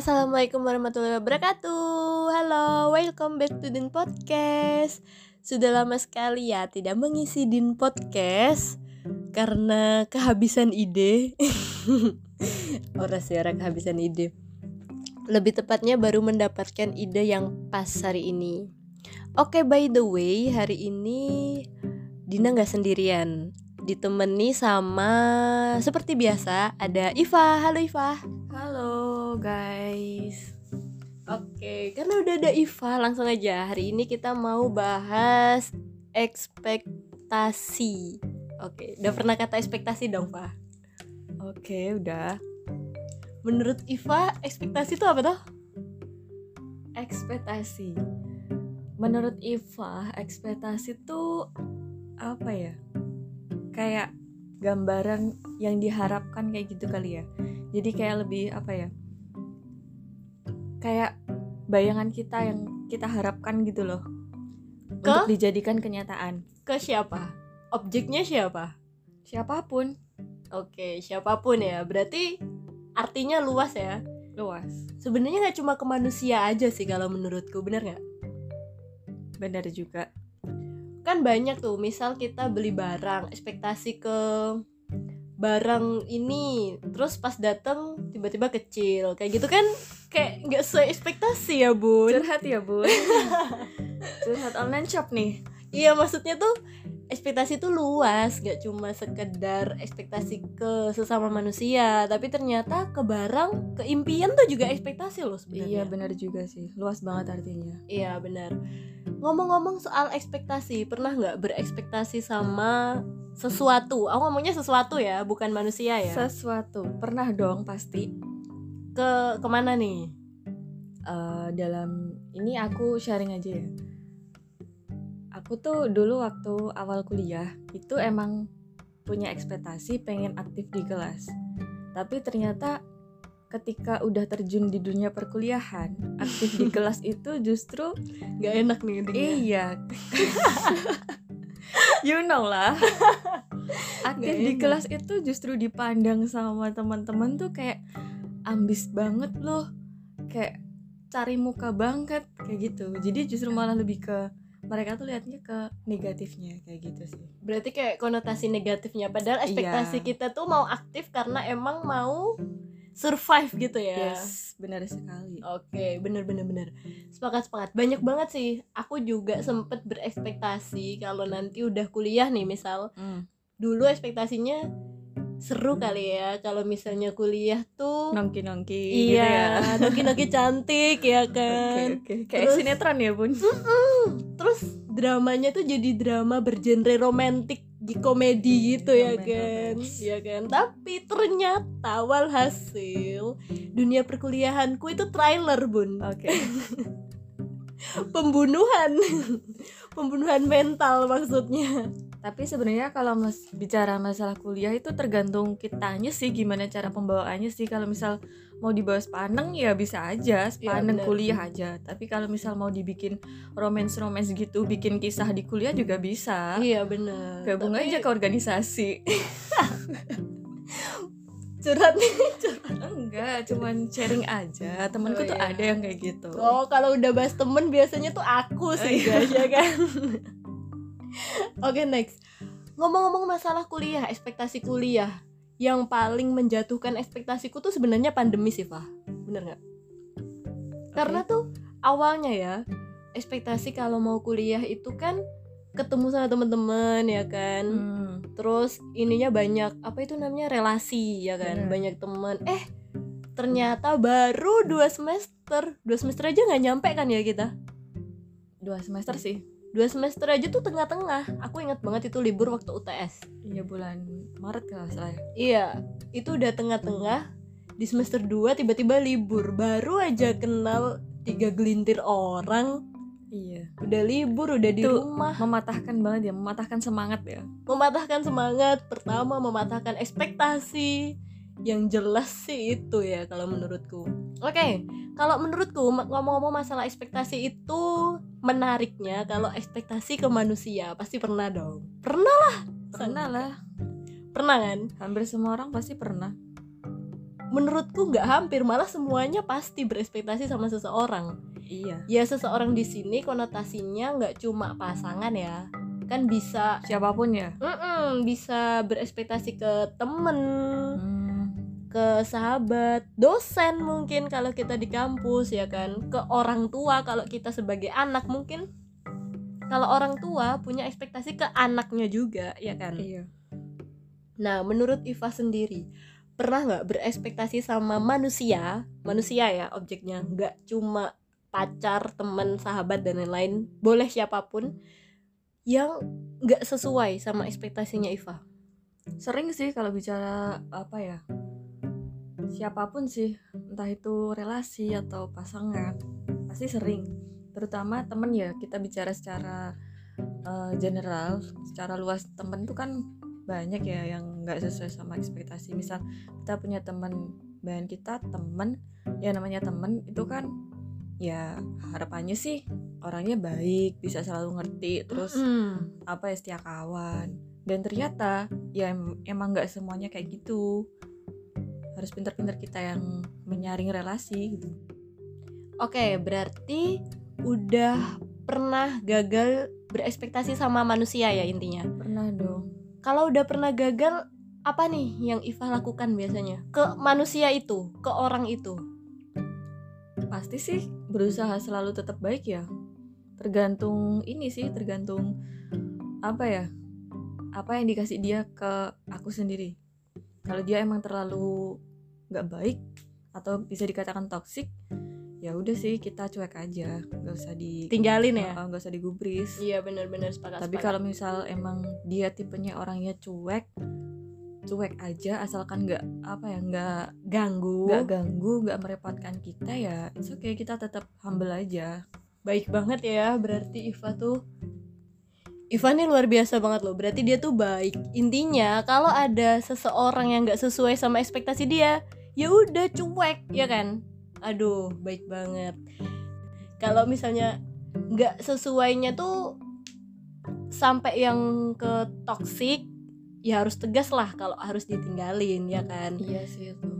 Assalamualaikum warahmatullahi wabarakatuh. Halo, welcome back to Din Podcast. Sudah lama sekali ya tidak mengisi Din Podcast Karena kehabisan ide. Orang sih orang kehabisan ide. Lebih tepatnya baru mendapatkan ide yang pas hari ini. Oke, by the way, hari ini Dina nggak sendirian. Ditemani sama seperti biasa ada Iva. Halo Iva. Halo guys. Oke, karena udah ada Iva, langsung aja. Hari ini kita mau bahas ekspektasi. Oke, udah pernah kata ekspektasi dong, Pak? Oke, udah. Menurut Iva, ekspektasi itu apa tuh? Ekspektasi. Menurut Iva, ekspektasi tuh apa ya? Kayak gambaran yang diharapkan kayak gitu kali ya. Jadi kayak lebih apa ya? Kayak bayangan kita yang kita harapkan gitu loh. Ke? Untuk dijadikan kenyataan. Ke siapa? Objeknya siapa? Siapa pun Oke, siapa pun ya. Berarti artinya luas ya. luas. Sebenarnya nggak cuma ke manusia aja sih kalau menurutku, bener nggak? Benar juga. kan banyak tuh misal kita beli barang ekspektasi ke barang ini terus pas dateng tiba-tiba kecil kayak gitu kan kayak nggak sesuai ekspektasi ya bun Curhat ya, Bun. Curhat online shop nih. iya maksudnya tuh ekspektasi tuh luas nggak cuma sekedar ekspektasi ke sesama manusia tapi ternyata ke barang ke impian tuh juga ekspektasi loh Iya, sebenarnya benar juga sih. Luas banget artinya. iya benar ngomong-ngomong soal ekspektasi pernah nggak berekspektasi sama sesuatu aku ngomongnya sesuatu ya bukan manusia ya Sesuatu pernah dong pasti. ke ke mana nih Eh, dalam ini aku sharing aja ya. Aku tuh dulu waktu awal kuliah itu emang punya ekspektasi pengen aktif di kelas. Tapi ternyata ketika udah terjun di dunia perkuliahan, aktif di kelas itu justru nggak enak nih dengar. iya. you know lah. aktif di enak. kelas itu justru dipandang sama teman-teman tuh kayak ambis banget loh. Kayak cari muka banget kayak gitu. Jadi justru malah lebih ke mereka tuh liatnya ke negatifnya kayak gitu sih. berarti kayak konotasi negatifnya padahal ekspektasi Iya. kita tuh mau aktif karena emang mau survive gitu ya Yes, benar sekali. Oke, bener bener bener. Sepakat sepakat. Banyak banget sih. Aku juga sempet berekspektasi kalau nanti udah kuliah nih misal. Hmm. Dulu ekspektasinya seru kali ya kalau misalnya kuliah tuh Nongki-nongki gitu iya, ya. noki-noki cantik ya kan. oke. Kayak Terus- sinetron ya, Bun. Terus dramanya tuh jadi drama bergenre romantik di komedi gitu ya kan. Iya kan. Tapi ternyata walhasil dunia perkuliahanku itu trailer, Bun. Oke. pembunuhan pembunuhan mental maksudnya Tapi sebenarnya kalau mas bicara masalah kuliah itu tergantung kitanya sih gimana cara pembawaannya sih. Kalau misal mau dibawa sepaneng ya bisa aja, sepaneng bener. kuliah aja. Tapi kalau misal mau dibikin romance-romance gitu, bikin kisah di kuliah juga bisa. iya bener Gabung Tapi aja ke organisasi. curhat nih Enggak, cuman sharing aja. Temenku Oh, tuh iya. ada yang kayak gitu. oh kalau udah bahas temen biasanya tuh aku sih guys ya kan oke next ngomong-ngomong masalah kuliah ekspektasi kuliah yang paling menjatuhkan ekspektasiku tuh sebenarnya pandemi sih Fah. Bener nggak? Karena tuh awalnya ya ekspektasi kalau mau kuliah itu kan ketemu sama teman-teman ya kan? Hmm. terus ininya banyak apa itu namanya relasi ya kan? Bener. banyak teman eh ternyata baru dua semester. Dua semester aja nggak nyampe kan ya kita? Dua semester sih. Dua semester aja tuh tengah-tengah. Aku ingat banget itu libur waktu UTS Iya bulan Maret kalau nggak salah ya. iya itu udah tengah-tengah. Di semester 2 tiba-tiba libur. Baru aja kenal tiga gelintir orang. Iya. udah libur udah di Itu rumah. Mematahkan banget ya, mematahkan semangat ya. mematahkan semangat. Pertama mematahkan ekspektasi yang jelas sih itu ya kalau menurutku. Oke kalau menurutku ngomong-ngomong masalah ekspektasi itu menariknya kalau ekspektasi ke manusia pasti pernah dong. Pernah Pernah lah. pernah kan? Hampir semua orang pasti pernah. menurutku nggak hampir malah semuanya pasti berekspektasi sama seseorang. Iya. Ya seseorang di sini konotasinya nggak cuma pasangan ya. Kan bisa siapa pun ya. Mm-mm, bisa berekspektasi ke temen Hmm, ke sahabat dosen mungkin kalau kita di kampus ya kan? Ke orang tua kalau kita sebagai anak mungkin. Kalau orang tua punya ekspektasi ke anaknya juga ya kan? Iya. Nah, menurut Iva sendiri, pernah nggak berekspektasi sama manusia, manusia ya objeknya, nggak cuma pacar, teman, sahabat dan lain-lain, boleh siapa pun yang nggak sesuai sama ekspektasinya Iva. sering sih kalau bicara apa ya siapa pun sih entah itu relasi atau pasangan pasti sering. Terutama temen ya kita bicara secara eh, general secara luas. Temen tuh kan banyak ya yang nggak sesuai sama ekspektasi. Misal kita punya teman bahan kita temen ya namanya temen itu kan ya harapannya sih orangnya baik bisa selalu ngerti terus Mm-mm. apa ya setia kawan. Dan ternyata ya em- emang nggak semuanya kayak gitu harus pinter-pinter kita yang menyaring relasi gitu. Oke, berarti udah pernah gagal berekspektasi sama manusia ya intinya. pernah dong. Kalau udah pernah gagal, apa nih yang Iva lakukan biasanya? Ke manusia itu, ke orang itu? pasti sih berusaha selalu tetap baik ya. Tergantung ini sih tergantung apa ya? Apa yang dikasih dia ke aku sendiri kalau dia emang terlalu nggak baik atau bisa dikatakan toksik ya udah sih kita cuek aja nggak usah di Tinggalin ya? Nggak usah digubris Iya benar-benar sepakat. tapi kalau misal emang dia tipenya orangnya cuek cuek aja asalkan nggak apa ya nggak ganggu, nggak ganggu nggak merepotkan kita ya it's okay kita tetap humble aja baik banget ya. Berarti Iva tuh Iva nih luar biasa banget loh. Berarti dia tuh baik. Intinya kalau ada seseorang yang nggak sesuai sama ekspektasi dia, ya udah cuek, ya kan? Aduh, baik banget. Kalau misalnya nggak sesuainya tuh sampai yang ke toxic, ya harus tegas lah kalau harus ditinggalin, ya kan? iya sih itu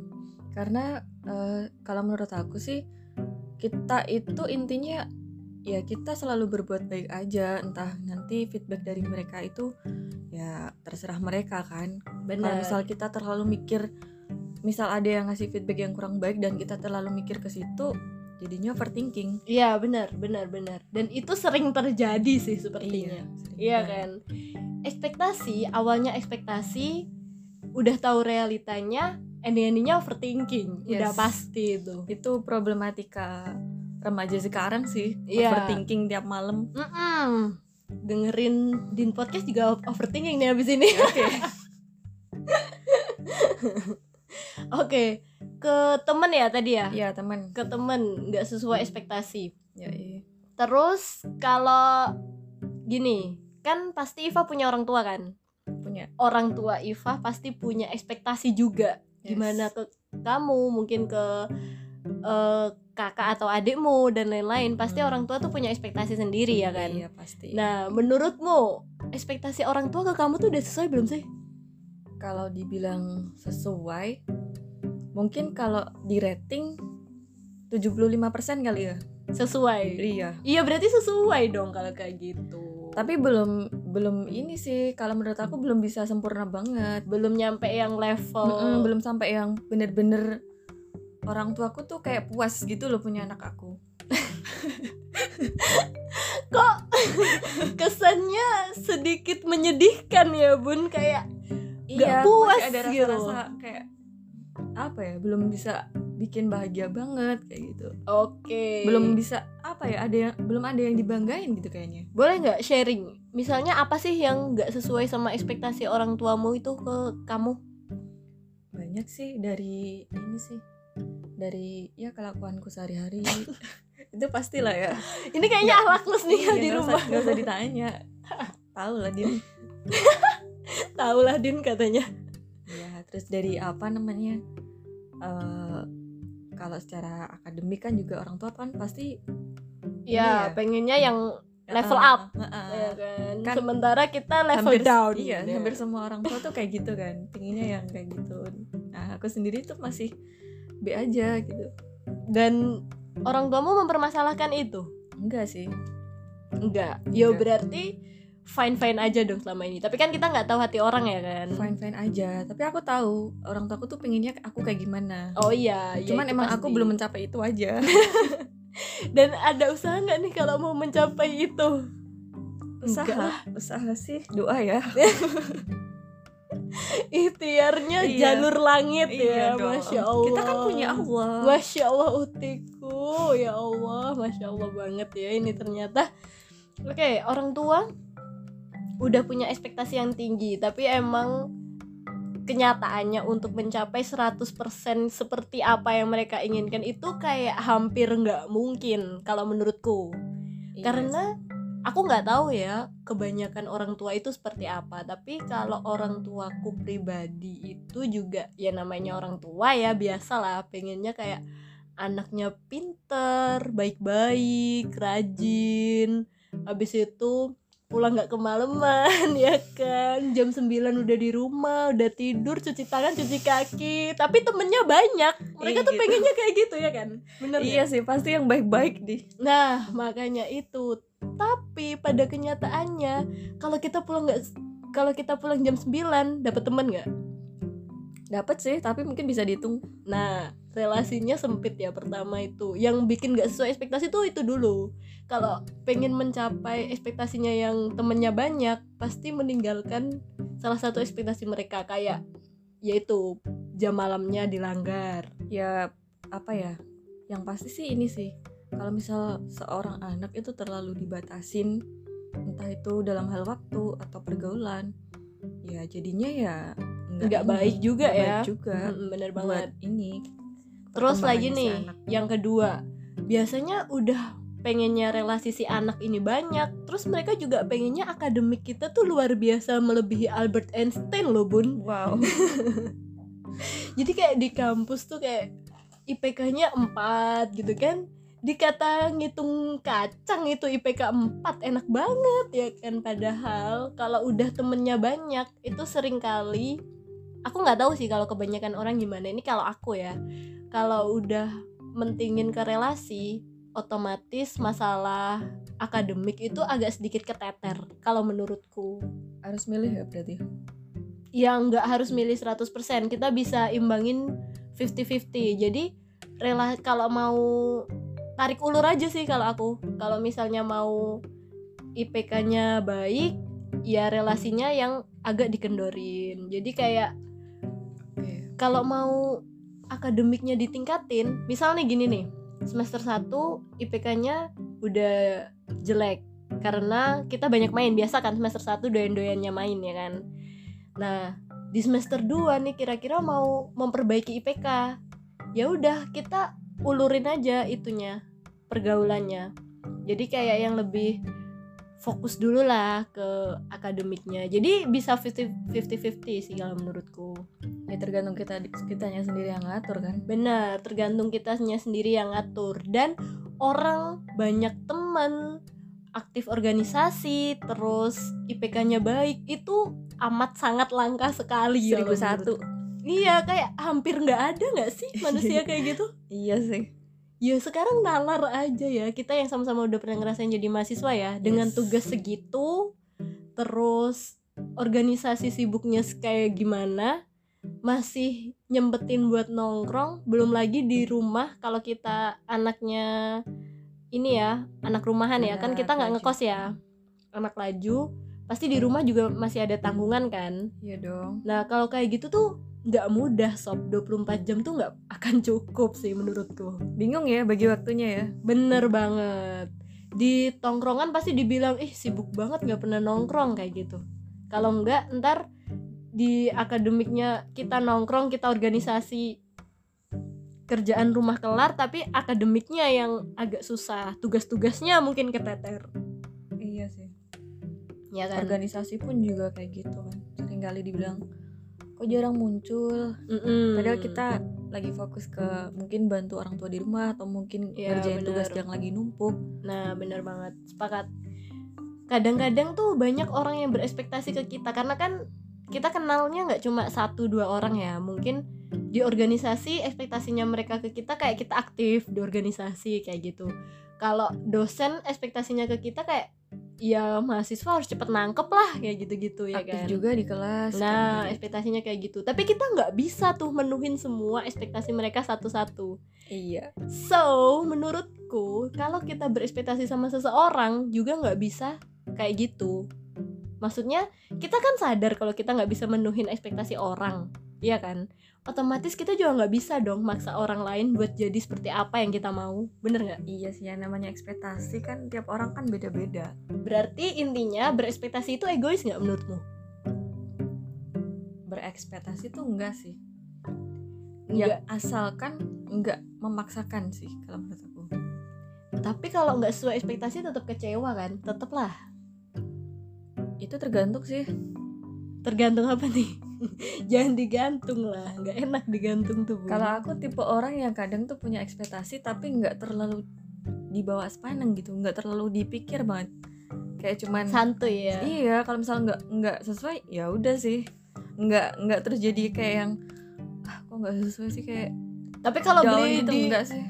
karena eh, kalau menurut aku sih kita itu intinya ya kita selalu berbuat baik aja entah nanti feedback dari mereka itu ya terserah mereka kan. Kalau Benar. misal kita terlalu mikir misal ada yang ngasih feedback yang kurang baik dan kita terlalu mikir ke situ jadinya overthinking. Iya benar benar benar. Dan itu sering terjadi sih sepertinya. Iya banget. kan? Ekspektasi awalnya ekspektasi udah tahu realitanya ending-endingnya overthinking. Udah Yes. pasti itu. Itu problematika remaja sekarang sih Iya. overthinking tiap malam. Mm-mm. dengerin din podcast juga overthinking nih abis ini. Oke. Oke ke temen ya tadi ya? Ya teman ke temen nggak sesuai ekspektasi. Ya iya. terus kalau gini kan pasti Iva punya orang tua kan? Punya. Orang tua Iva pasti punya ekspektasi juga. Yes. gimana ke kamu? Mungkin ke eh, kakak atau adikmu dan lain-lain pasti Hmm. orang tua tuh punya ekspektasi sendiri ya kan? Iya pasti. Nah menurutmu ekspektasi orang tua ke kamu tuh udah sesuai belum sih? Kalau dibilang sesuai mungkin kalau di rating 75% kali ya. Sesuai? Iya. Iya berarti sesuai dong kalau kayak gitu. Tapi belum belum ini sih kalau menurut aku belum bisa sempurna banget. Belum nyampe yang level Mm-mm, belum sampai yang bener-bener orang tuaku tuh kayak puas gitu loh punya anak aku. Kok kesannya sedikit menyedihkan ya bun? Kayak Nggak puas masih ada gitu. rasa-rasa kayak apa ya belum bisa bikin bahagia banget kayak gitu. Oke. Belum bisa apa ya ada yang belum ada yang dibanggain gitu kayaknya. Boleh nggak sharing? Misalnya apa sih yang nggak sesuai sama ekspektasi orang tuamu itu ke kamu? Banyak sih dari ini sih dari ya kelakuanku sehari-hari. Itu pastilah ya. Ini kayaknya alaklus nih ya di rumah. nggak usah ditanya. Tahu lah din. Tahu lah din katanya. Ya terus dari apa namanya eh kalau secara akademik kan juga orang tua kan pasti ya Iya. pengennya yang level Ah, up. ah, ah. ya kan? Kan sementara kita level hampir down. iya hampir semua orang tua tuh kayak gitu kan. Pinginnya yang kayak gitu. Nah aku sendiri tuh masih B aja gitu. Dan orang tuamu mempermasalahkan itu? Enggak sih. Enggak. Ya Enggak. berarti fine fine aja dong selama ini. Tapi kan kita nggak tahu hati orang ya kan? Fine fine aja. Tapi aku tahu orang tuaku tuh pinginnya aku kayak gimana. Oh iya. Ya cuman itu emang aku pasti. belum mencapai itu aja. Dan ada usaha nggak nih kalau mau mencapai itu? Enggak usaha lah. usaha sih? Doa ya ikhtiarnya Iya. jalur langit ya dong. masya allah kita kan punya Allah. Masya Allah utiku. Ya Allah Masya Allah banget ya Ini ternyata. Oke orang tua Udah punya ekspektasi yang tinggi Tapi emang Kenyataannya untuk mencapai 100% seperti apa yang mereka inginkan Itu kayak hampir nggak mungkin Kalau menurutku. Iya Karena aku nggak tahu ya kebanyakan orang tua itu seperti apa. Tapi kalau orang tuaku pribadi itu juga ya namanya orang tua ya biasalah pengennya kayak anaknya pinter baik-baik rajin. Habis itu pulang nggak kemalaman ya kan jam 9 udah di rumah udah tidur cuci tangan cuci kaki tapi temennya banyak mereka Iya tuh gitu. pengennya kayak gitu ya kan bener iya nggak? sih pasti yang baik-baik di Nah, makanya itu. Tapi pada kenyataannya, kalau kita pulang nggak kalau kita pulang jam 9 dapat teman nggak? Dapat sih tapi mungkin bisa dihitung Nah, relasinya sempit ya pertama itu. Yang bikin nggak sesuai ekspektasi tuh itu dulu. Kalau pengen mencapai ekspektasinya yang temennya banyak, pasti meninggalkan salah satu ekspektasi mereka kayak yaitu jam malamnya dilanggar. ya apa ya yang pasti sih ini sih kalau misal seorang anak itu terlalu dibatasin entah itu dalam hal waktu atau pergaulan ya jadinya ya Nggak baik juga ya. baik juga bener buat banget. ini Terus lagi si nih, anak. yang kedua, biasanya udah pengennya relasi si anak ini banyak, terus mereka juga pengennya akademik kita tuh luar biasa melebihi Albert Einstein loh bun. wow Jadi kayak di kampus tuh kayak IPK-nya 4 gitu kan. Dikata ngitung kacang itu IPK 4 enak banget ya kan padahal kalau udah temennya banyak itu sering kali aku nggak tahu sih kalau kebanyakan orang gimana. Ini kalau aku ya. Kalau udah mentingin ke relasi otomatis masalah akademik itu agak sedikit keteter kalau menurutku. Harus milih ya berarti? Yang nggak harus milih 100% kita bisa imbangin 50-50 jadi rela kalau mau tarik ulur aja sih kalau aku. Kalau misalnya mau IPK-nya baik ya relasinya yang agak dikendorin. Jadi kayak. Kalau mau akademiknya ditingkatin misal nih gini nih semester 1 IPK-nya udah jelek karena kita banyak main biasa kan semester 1 doyan-doyannya main ya kan? Nah di semester 2 nih kira-kira mau memperbaiki IPK ya udah kita ulurin aja itunya pergaulannya. Jadi kayak yang lebih fokus dulu lah ke akademiknya. Jadi bisa 50 50 sih kalau menurutku. Ya tergantung kita kitanya sendiri yang ngatur kan? Benar, tergantung kitanya sendiri yang ngatur. Dan orang banyak teman aktif organisasi terus IPK-nya baik itu amat sangat langka sekali seribu satu. Iya, kayak hampir nggak ada nggak sih manusia kayak gitu? iya sih Ya sekarang nalar aja ya. Kita yang sama-sama udah pernah ngerasain jadi mahasiswa ya. Dengan tugas segitu terus organisasi sibuknya kayak gimana masih nyempetin buat nongkrong belum lagi di rumah kalau kita anaknya ini ya anak rumahan ya. Kan kita nggak ngekos ya. Anak laju pasti di rumah juga masih ada tanggungan kan. Iya dong. Nah kalau kayak gitu tuh nggak mudah sob 24 jam tuh nggak akan cukup sih menurutku bingung ya bagi waktunya ya Bener banget. Di tongkrongan pasti dibilang, ih sibuk banget nggak pernah nongkrong kayak gitu. Kalau enggak, ntar di akademiknya kita nongkrong, kita organisasi kerjaan rumah kelar, tapi akademiknya yang agak susah. Tugas-tugasnya mungkin keteter. iya sih Ya kan? organisasi pun juga kayak gitu kan sering kali dibilang kok jarang muncul Mm-mm. padahal kita lagi fokus ke mungkin bantu orang tua di rumah atau mungkin Iya, ngerjain bener. tugas yang lagi numpuk Nah, bener banget. Sepakat. kadang-kadang tuh banyak orang yang berekspektasi ke kita karena kan kita kenalnya nggak cuma satu dua orang ya mungkin di organisasi ekspektasinya mereka ke kita kayak kita aktif di organisasi kayak gitu kalau dosen ekspektasinya ke kita kayak ya mahasiswa harus cepet nangkep lah kayak gitu-gitu ya aktif kan? juga di kelas nah kan. ekspektasinya kayak gitu. Tapi kita nggak bisa tuh menuhin semua ekspektasi mereka satu-satu. Iya. So menurutku kalau kita berekspektasi sama seseorang juga nggak bisa kayak gitu. Maksudnya kita kan sadar kalau kita nggak bisa menuhin ekspektasi orang Iya kan? Otomatis kita juga nggak bisa dong maksa orang lain buat jadi seperti apa yang kita mau. Bener nggak? Iya sih yang namanya ekspektasi kan tiap orang kan beda-beda. Berarti intinya berekspektasi itu egois nggak menurutmu? Berekspektasi tuh enggak sih. Nggak. ya asalkan enggak memaksakan sih kalau menurut aku. Tapi kalau nggak sesuai ekspektasi tetap kecewa kan? Tetep lah. Itu tergantung sih tergantung apa nih? Jangan digantung lah nggak enak digantung tuh kalau aku tipe orang yang kadang tuh punya ekspektasi tapi nggak terlalu dibawa sepaneng gitu nggak terlalu dipikir banget. Kayak cuman santuy ya? Iya kalau misalnya nggak nggak sesuai ya udah sih. Nggak nggak terus jadi kayak yang ah kok nggak sesuai sih? Kayak tapi kalau beli gitu di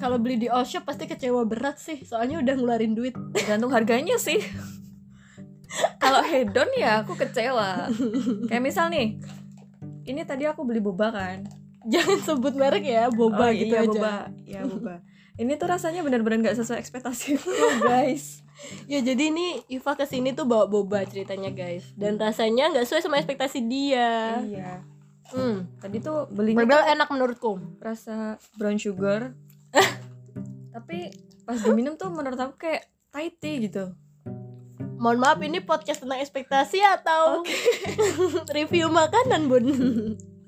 kalau beli di all shop pasti kecewa berat sih soalnya udah ngeluarin duit. Tergantung harganya sih kalau hedon ya aku kecewa. Kayak misal nih ini tadi aku beli boba kan? Jangan sebut merek ya boba Oh, gitu iya, aja. boba. Ya boba. Ini tuh rasanya benar-benar nggak sesuai ekspektasi guys. Ya jadi ini Iva ke sini tuh bawa boba ceritanya guys. Dan rasanya nggak sesuai sama ekspektasi dia. Iya. Hmm. tadi tuh belinya Berbel tuh enak menurutku. rasa brown sugar. Tapi pas diminum tuh menurut aku kayak Thai tea gitu mohon maaf ini podcast tentang ekspektasi atau review makanan bun?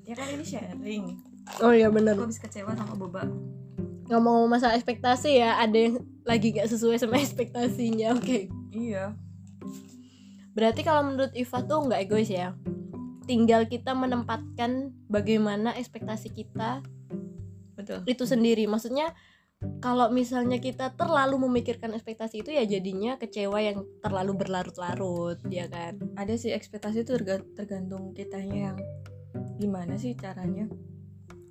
Ya kan ini sharing. Oh iya bener. Aku habis kecewa sama boba. Ngomong-ngomong masalah ekspektasi ya ada yang lagi gak sesuai sama ekspektasinya oke. Iya. Berarti kalau menurut Iva tuh nggak egois ya? Tinggal kita menempatkan bagaimana ekspektasi kita betul. itu sendiri. Maksudnya kalau misalnya kita terlalu memikirkan ekspektasi itu ya jadinya kecewa yang terlalu berlarut-larut ya kan? Ada sih ekspektasi itu terga- tergantung kitanya yang gimana sih caranya.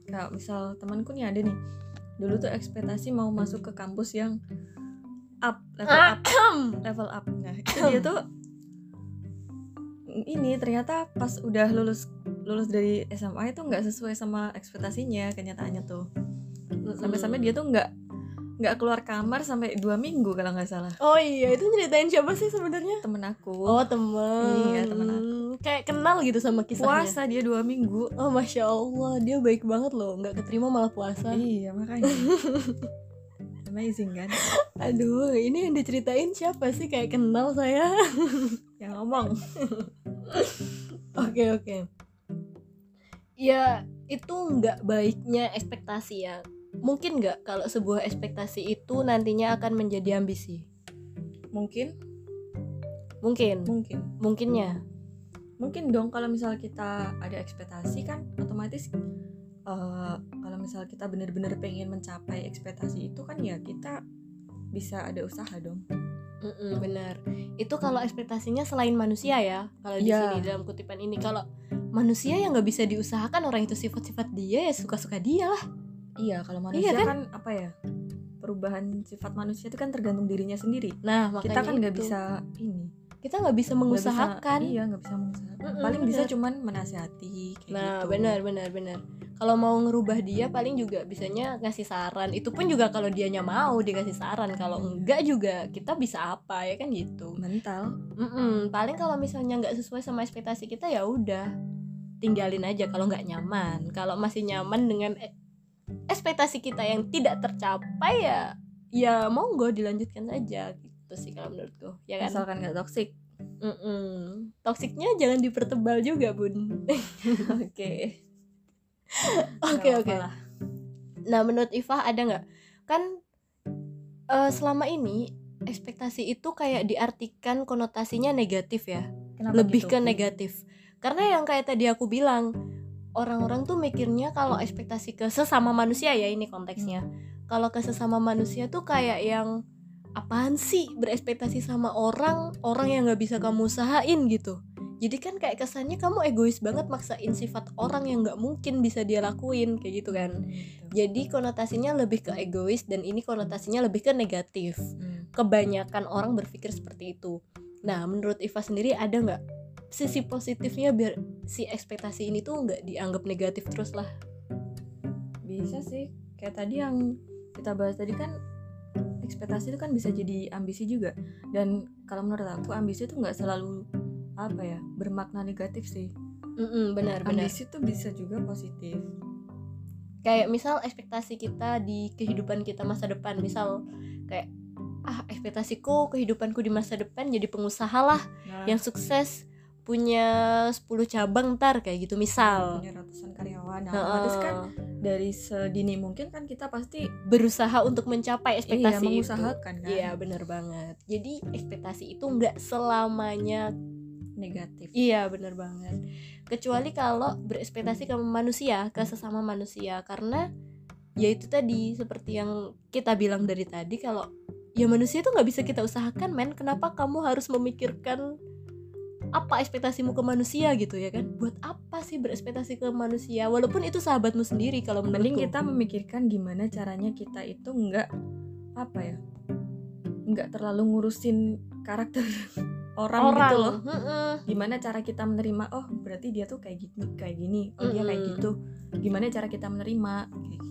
Kalau misal temanku nih ada nih dulu tuh ekspektasi mau masuk ke kampus yang up level up level up. Nah itu dia tuh ini ternyata pas udah lulus lulus dari SMA itu nggak sesuai sama ekspektasinya kenyataannya tuh. Sampai-sampai dia tuh nggak nggak keluar kamar sampai dua minggu kalau nggak salah. Oh iya itu nyeritain siapa sih sebenarnya? Temen aku. Oh temen. Iya, temen kayak kenal gitu sama kisahnya. Puasa dia dua minggu. Oh masya allah dia baik banget loh. Nggak keterima malah puasa. Iya makanya. Amazing kan? Aduh ini yang diceritain siapa sih? Kayak kenal saya. Yang ngomong. Oke oke. Ya itu nggak baiknya ekspektasi ya. Mungkin nggak kalau sebuah ekspektasi itu nantinya akan menjadi ambisi. mungkin Mungkin, mungkin mungkinnya. mungkin dong kalau misal kita ada ekspektasi kan otomatis eh, kalau misal kita benar-benar pengen mencapai ekspektasi itu kan ya kita bisa ada usaha dong Mm-mm, benar. Itu kalau ekspektasinya selain manusia ya. Kalau di Iya. sini dalam kutipan ini kalau manusia yang nggak bisa diusahakan orang itu sifat-sifat dia ya suka-suka dia lah. Iya kalau manusia kan? kan? apa ya perubahan sifat manusia itu kan tergantung dirinya sendiri Nah makanya kita kan nggak bisa ini kita nggak bisa nggak bisa- mengusahakan. iya nggak bisa mengusahakan paling bisa cuman menasihati kayak Nah, gitu. benar benar benar. Kalau mau ngerubah dia paling juga bisanya ngasih saran. Itu pun juga kalau dianya mau dikasih saran. Kalau enggak juga kita bisa apa ya kan gitu. mental Mm-mm, paling kalau misalnya nggak sesuai sama ekspektasi kita ya udah tinggalin aja kalau nggak nyaman. Kalau masih nyaman dengan e- ekspektasi kita yang tidak tercapai ya ya monggo dilanjutkan saja gitu sih kalau menurutku ya kan. asalkan nggak toksik Mm-mm. Toksiknya jangan dipertebal juga bun. oke Oke oke. Nah, menurut Iva ada nggak? Kan eh, selama ini ekspektasi itu kayak diartikan konotasinya negatif ya, Kenapa lebih gitu? ke negatif. Karena yang kayak tadi aku bilang, orang-orang tuh mikirnya kalau ekspektasi ke sesama manusia ya ini konteksnya. Kalau ke sesama manusia tuh kayak yang apaan sih berekspektasi sama orang? Orang yang nggak bisa kamu usahain gitu. Jadi kan kayak kesannya kamu egois banget maksain sifat orang yang nggak mungkin bisa dia lakuin kayak gitu kan. Jadi konotasinya lebih ke egois dan ini konotasinya lebih ke negatif. Hmm. kebanyakan orang berpikir seperti itu. Nah menurut Iva sendiri ada nggak sisi positifnya biar si ekspektasi ini tuh nggak dianggap negatif terus lah. Bisa sih. Kayak tadi yang kita bahas tadi kan ekspektasi itu kan bisa jadi ambisi juga. Dan kalau menurut aku ambisi itu nggak selalu apa ya bermakna negatif sih. Mm-mm, benar benar. Ambisi tuh bisa juga positif. Kayak misal ekspektasi kita di kehidupan kita masa depan. Misal kayak ah ekspektasiku kehidupanku di masa depan jadi pengusaha lah nah, yang sukses punya 10 cabang ntar kayak gitu misal. Punya ratusan karyawan. Nah, otomatis kan dari sedini mungkin kan kita pasti berusaha untuk mencapai iya, ekspektasi itu. mengusahakan kan? Iya benar banget. Jadi ekspektasi itu nggak selamanya negatif. Iya benar banget. Kecuali kalau berekspektasi ke manusia ke sesama manusia. Karena ya itu tadi seperti yang kita bilang dari tadi kalau ya manusia itu nggak bisa kita usahakan men. Kenapa kamu harus memikirkan apa ekspektasimu ke manusia gitu ya kan? Buat apa sih berekspektasi ke manusia? Walaupun itu sahabatmu sendiri kalau mending kita memikirkan gimana caranya kita itu nggak apa ya nggak terlalu ngurusin karakter orang, orang. gitu loh gimana cara kita menerima oh berarti dia tuh kayak gini kayak gini oh dia kayak gitu. Gimana cara kita menerima kayak gitu.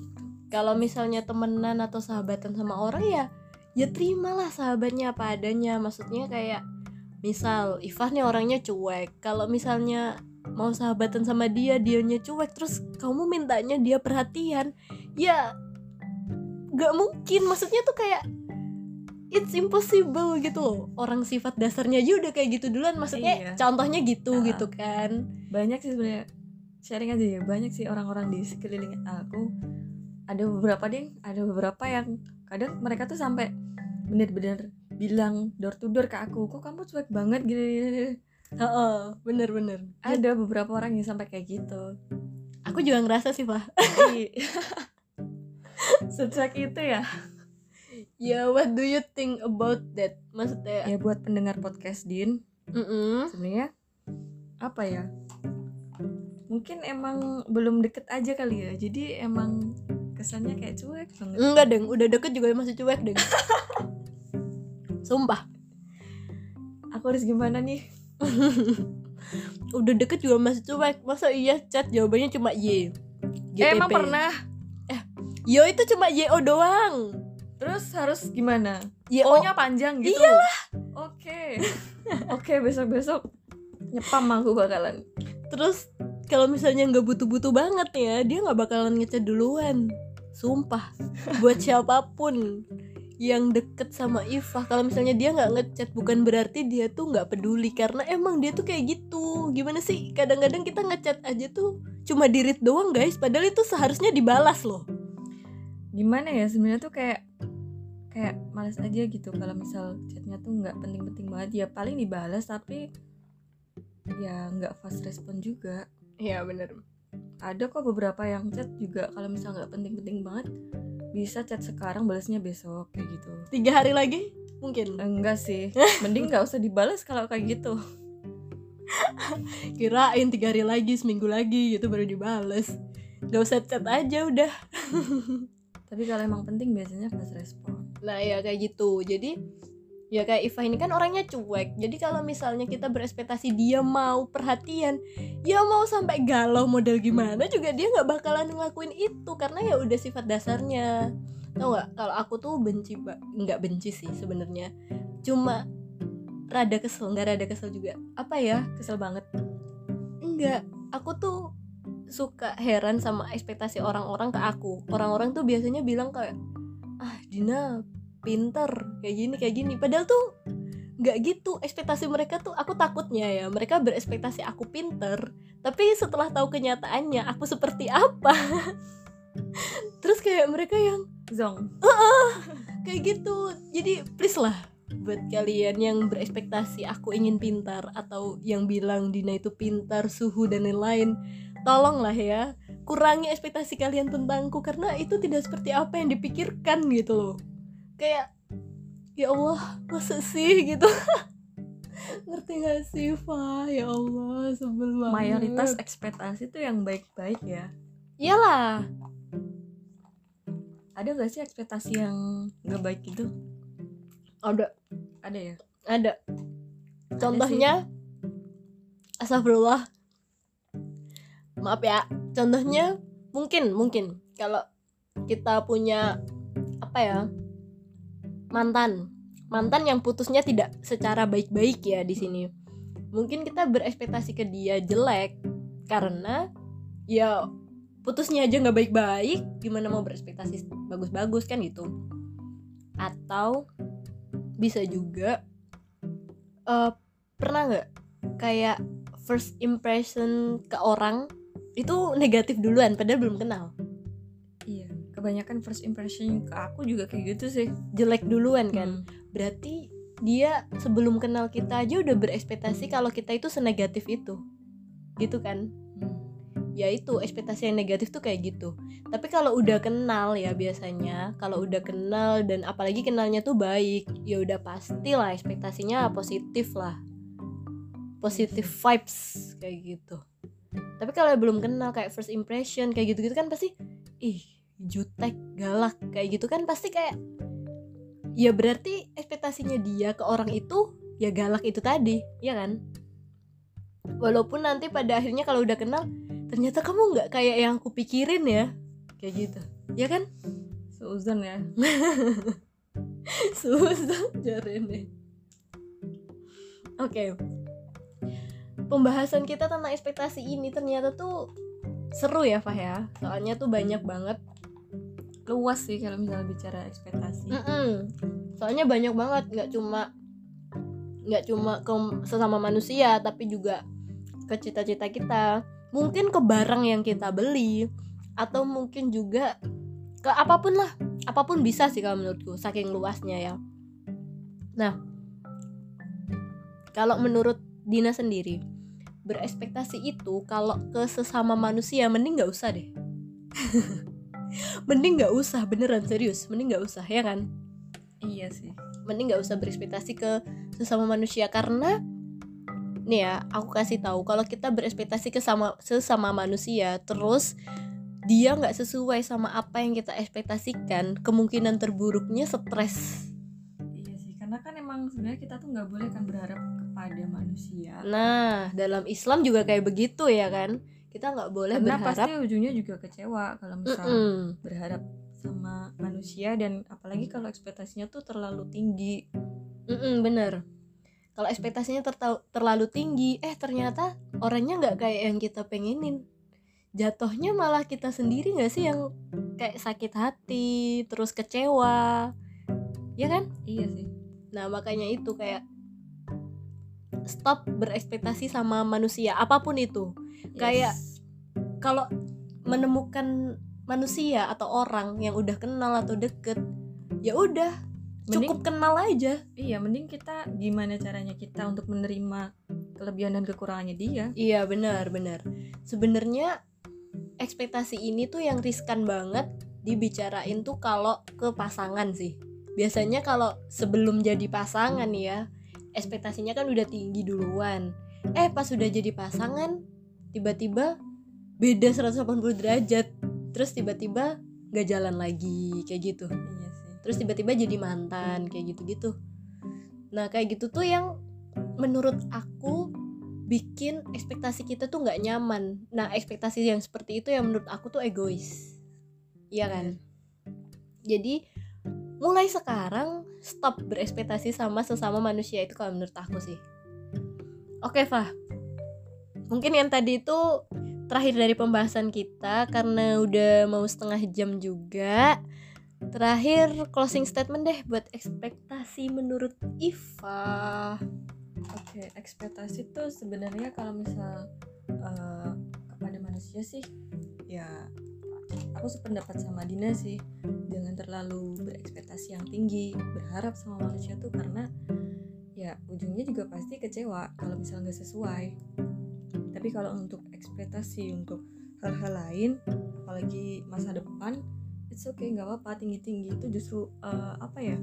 Kalau misalnya temenan atau sahabatan sama orang ya ya terimalah sahabatnya apa adanya. Maksudnya kayak misal Ifah nih orangnya cuek. Kalau misalnya mau sahabatan sama dia dianya cuek terus kamu mintanya dia perhatian. Ya gak mungkin. Maksudnya tuh kayak it's impossible gitu loh. Orang sifat dasarnya aja udah kayak gitu duluan. Maksudnya Iya. contohnya gitu Ah. gitu kan. Banyak sih sebenarnya. Sharing aja ya. Banyak sih orang-orang di sekeliling aku. Ada beberapa deh. Ada beberapa yang kadang mereka tuh sampai bener-bener bilang door to door ke aku kok kamu cuek banget? Gini, gini, gini. Heeh, bener-bener ada beberapa orang yang sampai kayak gitu. Aku juga ngerasa sih Jadi, secuek itu ya. Ya, what do you think about that? Maksudnya, ya buat pendengar podcast Din. Mm-mm. sebenarnya apa ya? Mungkin emang belum deket aja kali ya. Jadi emang kesannya kayak cuek banget. Enggak deng, udah deket juga masih cuek deng. Sumpah, aku harus gimana nih udah deket juga masih cuek. Masa iya chat jawabannya cuma Y. Eh, emang GTP. pernah Yo itu cuma YO doang. terus harus gimana YO. O nya panjang gitu iyalah oke oke besok besok nyepam aku bakalan Terus kalau misalnya nggak butuh-butuh banget ya, dia nggak bakalan ngechat duluan. Sumpah, buat siapa pun yang deket sama Ifah kalau misalnya dia nggak ngechat bukan berarti dia tuh nggak peduli. Karena emang dia tuh kayak gitu. Gimana sih? Kadang-kadang kita ngechat aja tuh cuma dirit doang guys. Padahal itu seharusnya dibalas loh. Gimana ya? Sebenarnya tuh kayak kayak males aja gitu kalau misal chatnya tuh nggak penting-penting banget. Ya paling dibalas tapi ya nggak fast respon juga. Iya bener. Ada kok beberapa yang chat juga kalau misal nggak penting-penting banget bisa chat sekarang balasnya besok kayak gitu. Tiga hari lagi? Mungkin. Enggak sih. Mending nggak usah dibalas kalau kayak gitu. Kirain tiga hari lagi seminggu lagi gitu baru dibales. Nggak usah chat aja udah. Tapi kalau emang penting biasanya fast respon. Nah ya kayak gitu. Jadi ya kayak Iva ini kan orangnya cuek. Jadi kalau misalnya kita berekspektasi dia mau perhatian Ya mau sampai galau model gimana juga dia nggak bakalan ngelakuin itu Karena ya udah sifat dasarnya. Tau nggak? Kalau aku tuh benci nggak benci sih sebenarnya. Cuma rada kesel nggak rada kesel juga. Apa ya? Kesel banget. Enggak, aku tuh suka heran sama ekspektasi orang-orang ke aku. Orang-orang tuh biasanya bilang kayak, ah Dina pinter kayak gini kayak gini. Padahal tuh nggak gitu. Ekspektasi mereka tuh aku takutnya ya. Mereka berekspektasi aku pinter, tapi setelah tahu kenyataannya aku seperti apa. Terus kayak mereka yang zong kayak gitu. Jadi please lah buat kalian yang berekspektasi aku ingin pintar atau yang bilang Dina itu pintar, suhu dan lain-lain, tolonglah ya kurangi ekspektasi kalian tentangku karena itu tidak seperti apa yang dipikirkan gitu loh. Kayak ya Allah masa sih? gitu. Ngerti gak sih Fa? Ya Allah sebel banget. Mayoritas ekspektasi tuh yang baik-baik ya. Iyalah. Ada gak sih ekspektasi yang gak baik gitu? Ada. Ada ya? Ada. Contohnya astagfirullah. Maaf ya. Contohnya mungkin mungkin. Kalau kita punya apa ya mantan. Mantan yang putusnya tidak secara baik-baik ya di sini. Mungkin kita berekspektasi ke dia jelek karena ya putusnya aja nggak baik-baik gimana mau berekspektasi bagus-bagus kan gitu. Atau bisa juga uh, pernah nggak kayak first impression ke orang itu negatif duluan padahal belum kenal kebanyakan first impression ke aku juga kayak gitu sih. Jelek duluan kan? Hmm. berarti dia sebelum kenal kita aja udah berekspektasi kalau kita itu senegatif itu. Gitu kan? Hmm. ya itu ekspektasi yang negatif tuh kayak gitu. Tapi kalau udah kenal ya biasanya kalau udah kenal dan apalagi kenalnya tuh baik ya udah pasti lah ekspektasinya positif lah. Positif vibes kayak gitu. Tapi kalau belum kenal kayak first impression kayak gitu gitu kan pasti ih jutek galak kayak gitu kan pasti kayak ya berarti ekspektasinya dia ke orang itu ya galak itu tadi ya kan? Walaupun nanti pada akhirnya kalau udah kenal ternyata kamu nggak kayak yang aku pikirin ya kayak gitu ya kan? Seuzon ya. Susah jarene oke. Pembahasan kita tentang ekspektasi ini ternyata tuh seru ya Fah ya. Soalnya tuh banyak banget luas sih kalau misalnya bicara ekspektasi. Mm-mm. soalnya banyak banget nggak cuma nggak cuma ke sesama manusia tapi juga ke cita-cita kita. Mungkin ke barang yang kita beli atau mungkin juga ke apa pun lah. Apa pun bisa sih kalau menurutku saking luasnya ya. Nah kalau menurut Dina sendiri berekspektasi itu kalau ke sesama manusia mending nggak usah deh mending nggak usah beneran serius. Mending nggak usah ya kan? Iya sih. Mending nggak usah berekspektasi ke sesama manusia karena nih ya aku kasih tahu kalau kita berekspektasi ke sama sesama manusia terus dia nggak sesuai sama apa yang kita ekspektasikan kemungkinan terburuknya stres. Iya sih karena kan emang sebenarnya kita tuh nggak boleh kan berharap kepada manusia. Nah dalam Islam juga kayak begitu ya kan kita nggak boleh karena berharap pasti ujungnya juga kecewa kalau misal Mm-mm. berharap sama manusia dan apalagi kalau ekspektasinya tuh terlalu tinggi. Mm-mm, bener. Kalau ekspektasinya tertau- terlalu tinggi eh ternyata orangnya nggak kayak yang kita pengenin. Jatuhnya malah kita sendiri nggak sih yang kayak sakit hati terus kecewa. Ya kan? Iya sih. Nah makanya itu kayak stop berekspektasi sama manusia apa pun itu Kayak- Yes. kalau menemukan manusia atau orang yang udah kenal atau deket ya udah cukup kenal aja iya mending kita gimana caranya kita untuk menerima kelebihan dan kekurangannya dia Iya benar benar. Sebenarnya ekspektasi ini tuh yang riskan banget dibicarain tuh kalau ke pasangan sih. Biasanya kalau sebelum jadi pasangan ya, ekspektasinya kan udah tinggi duluan. Eh pas udah jadi pasangan, tiba-tiba beda 180 derajat. Terus tiba-tiba nggak jalan lagi kayak gitu. iya sih Terus tiba-tiba jadi mantan kayak gitu-gitu. Nah kayak gitu tuh yang menurut aku bikin ekspektasi kita tuh nggak nyaman. Nah ekspektasi yang seperti itu yang menurut aku tuh egois, iya kan? Jadi mulai sekarang stop berekspektasi sama sesama manusia itu kalau menurut aku sih. Oke Fah, mungkin yang tadi itu terakhir dari pembahasan kita karena udah mau setengah jam juga. Terakhir closing statement deh buat ekspektasi menurut Iva. Oke, ekspektasi tuh sebenarnya kalau misal eh, kepada manusia sih, ya aku sependapat sama Dina sih, jangan terlalu berekspektasi yang tinggi, berharap sama manusia tuh karena ya ujungnya juga pasti kecewa kalau misal nggak sesuai. Tapi kalau untuk ekspektasi untuk hal-hal lain, apalagi masa depan, it's okay nggak apa-apa tinggi-tinggi. Itu justru eh, apa ya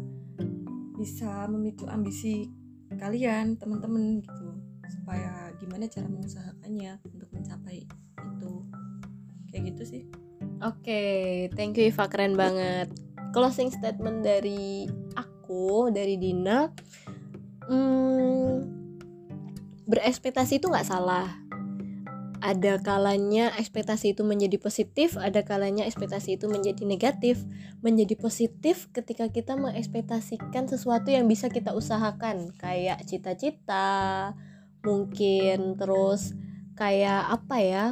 bisa memicu ambisi kalian teman-teman gitu. Supaya gimana cara mengusahakannya untuk mencapai itu. Kayak gitu sih Oke, thank you Iva keren banget. Closing statement dari aku, dari Dina, hmm, berekspektasi itu nggak salah. Ada kalanya ekspektasi itu menjadi positif, ada kalanya ekspektasi itu menjadi negatif. Menjadi positif ketika kita mengekspektasikan sesuatu yang bisa kita usahakan, kayak cita-cita, mungkin terus kayak apa ya?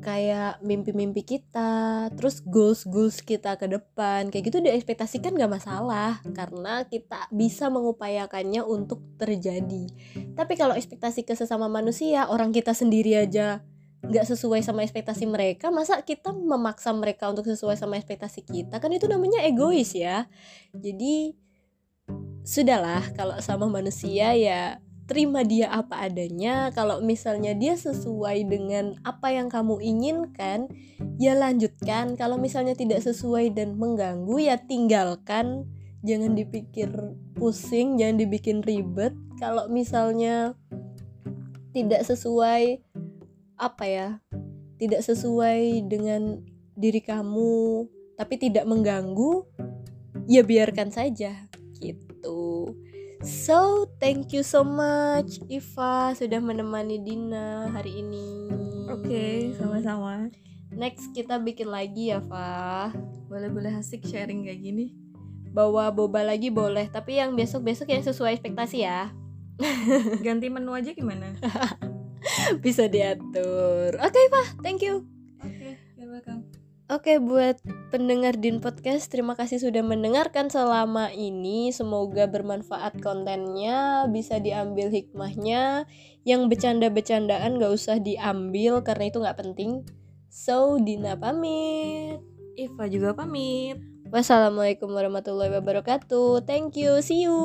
Kayak mimpi-mimpi kita, terus goals-goals kita ke depan, kayak gitu diekspektasikan gak masalah karena kita bisa mengupayakannya untuk terjadi. Tapi kalau ekspektasi ke sesama manusia, orang kita sendiri aja nggak sesuai sama ekspektasi mereka, masa kita memaksa mereka untuk sesuai sama ekspektasi kita? Kan itu namanya egois ya. Jadi sudahlah kalau sama manusia ya terima dia apa adanya. Kalau misalnya dia sesuai dengan apa yang kamu inginkan, ya lanjutkan. Kalau misalnya tidak sesuai dan mengganggu, ya tinggalkan. Jangan dipikir pusing, jangan dibikin ribet. Kalau misalnya tidak sesuai apa ya? Tidak sesuai dengan diri kamu, tapi tidak mengganggu, ya biarkan saja. So, thank you so much Iva sudah menemani Dina hari ini. Oke, sama-sama. Next kita bikin lagi ya, Fa. Boleh-boleh asik sharing kayak gini. Bawa boba lagi boleh, tapi yang besok-besok yang sesuai ekspektasi ya. Ganti menu aja gimana? Bisa diatur. Oke, Pak. Thank you. Oke, you're welcome. Oke, buat pendengar Din Podcast, terima kasih sudah mendengarkan selama ini. Semoga bermanfaat kontennya, bisa diambil hikmahnya. Yang bercanda-bercandaan gak usah diambil karena itu gak penting. So, Dina pamit. Iva juga pamit. Wassalamualaikum warahmatullahi wabarakatuh. Thank you. See you.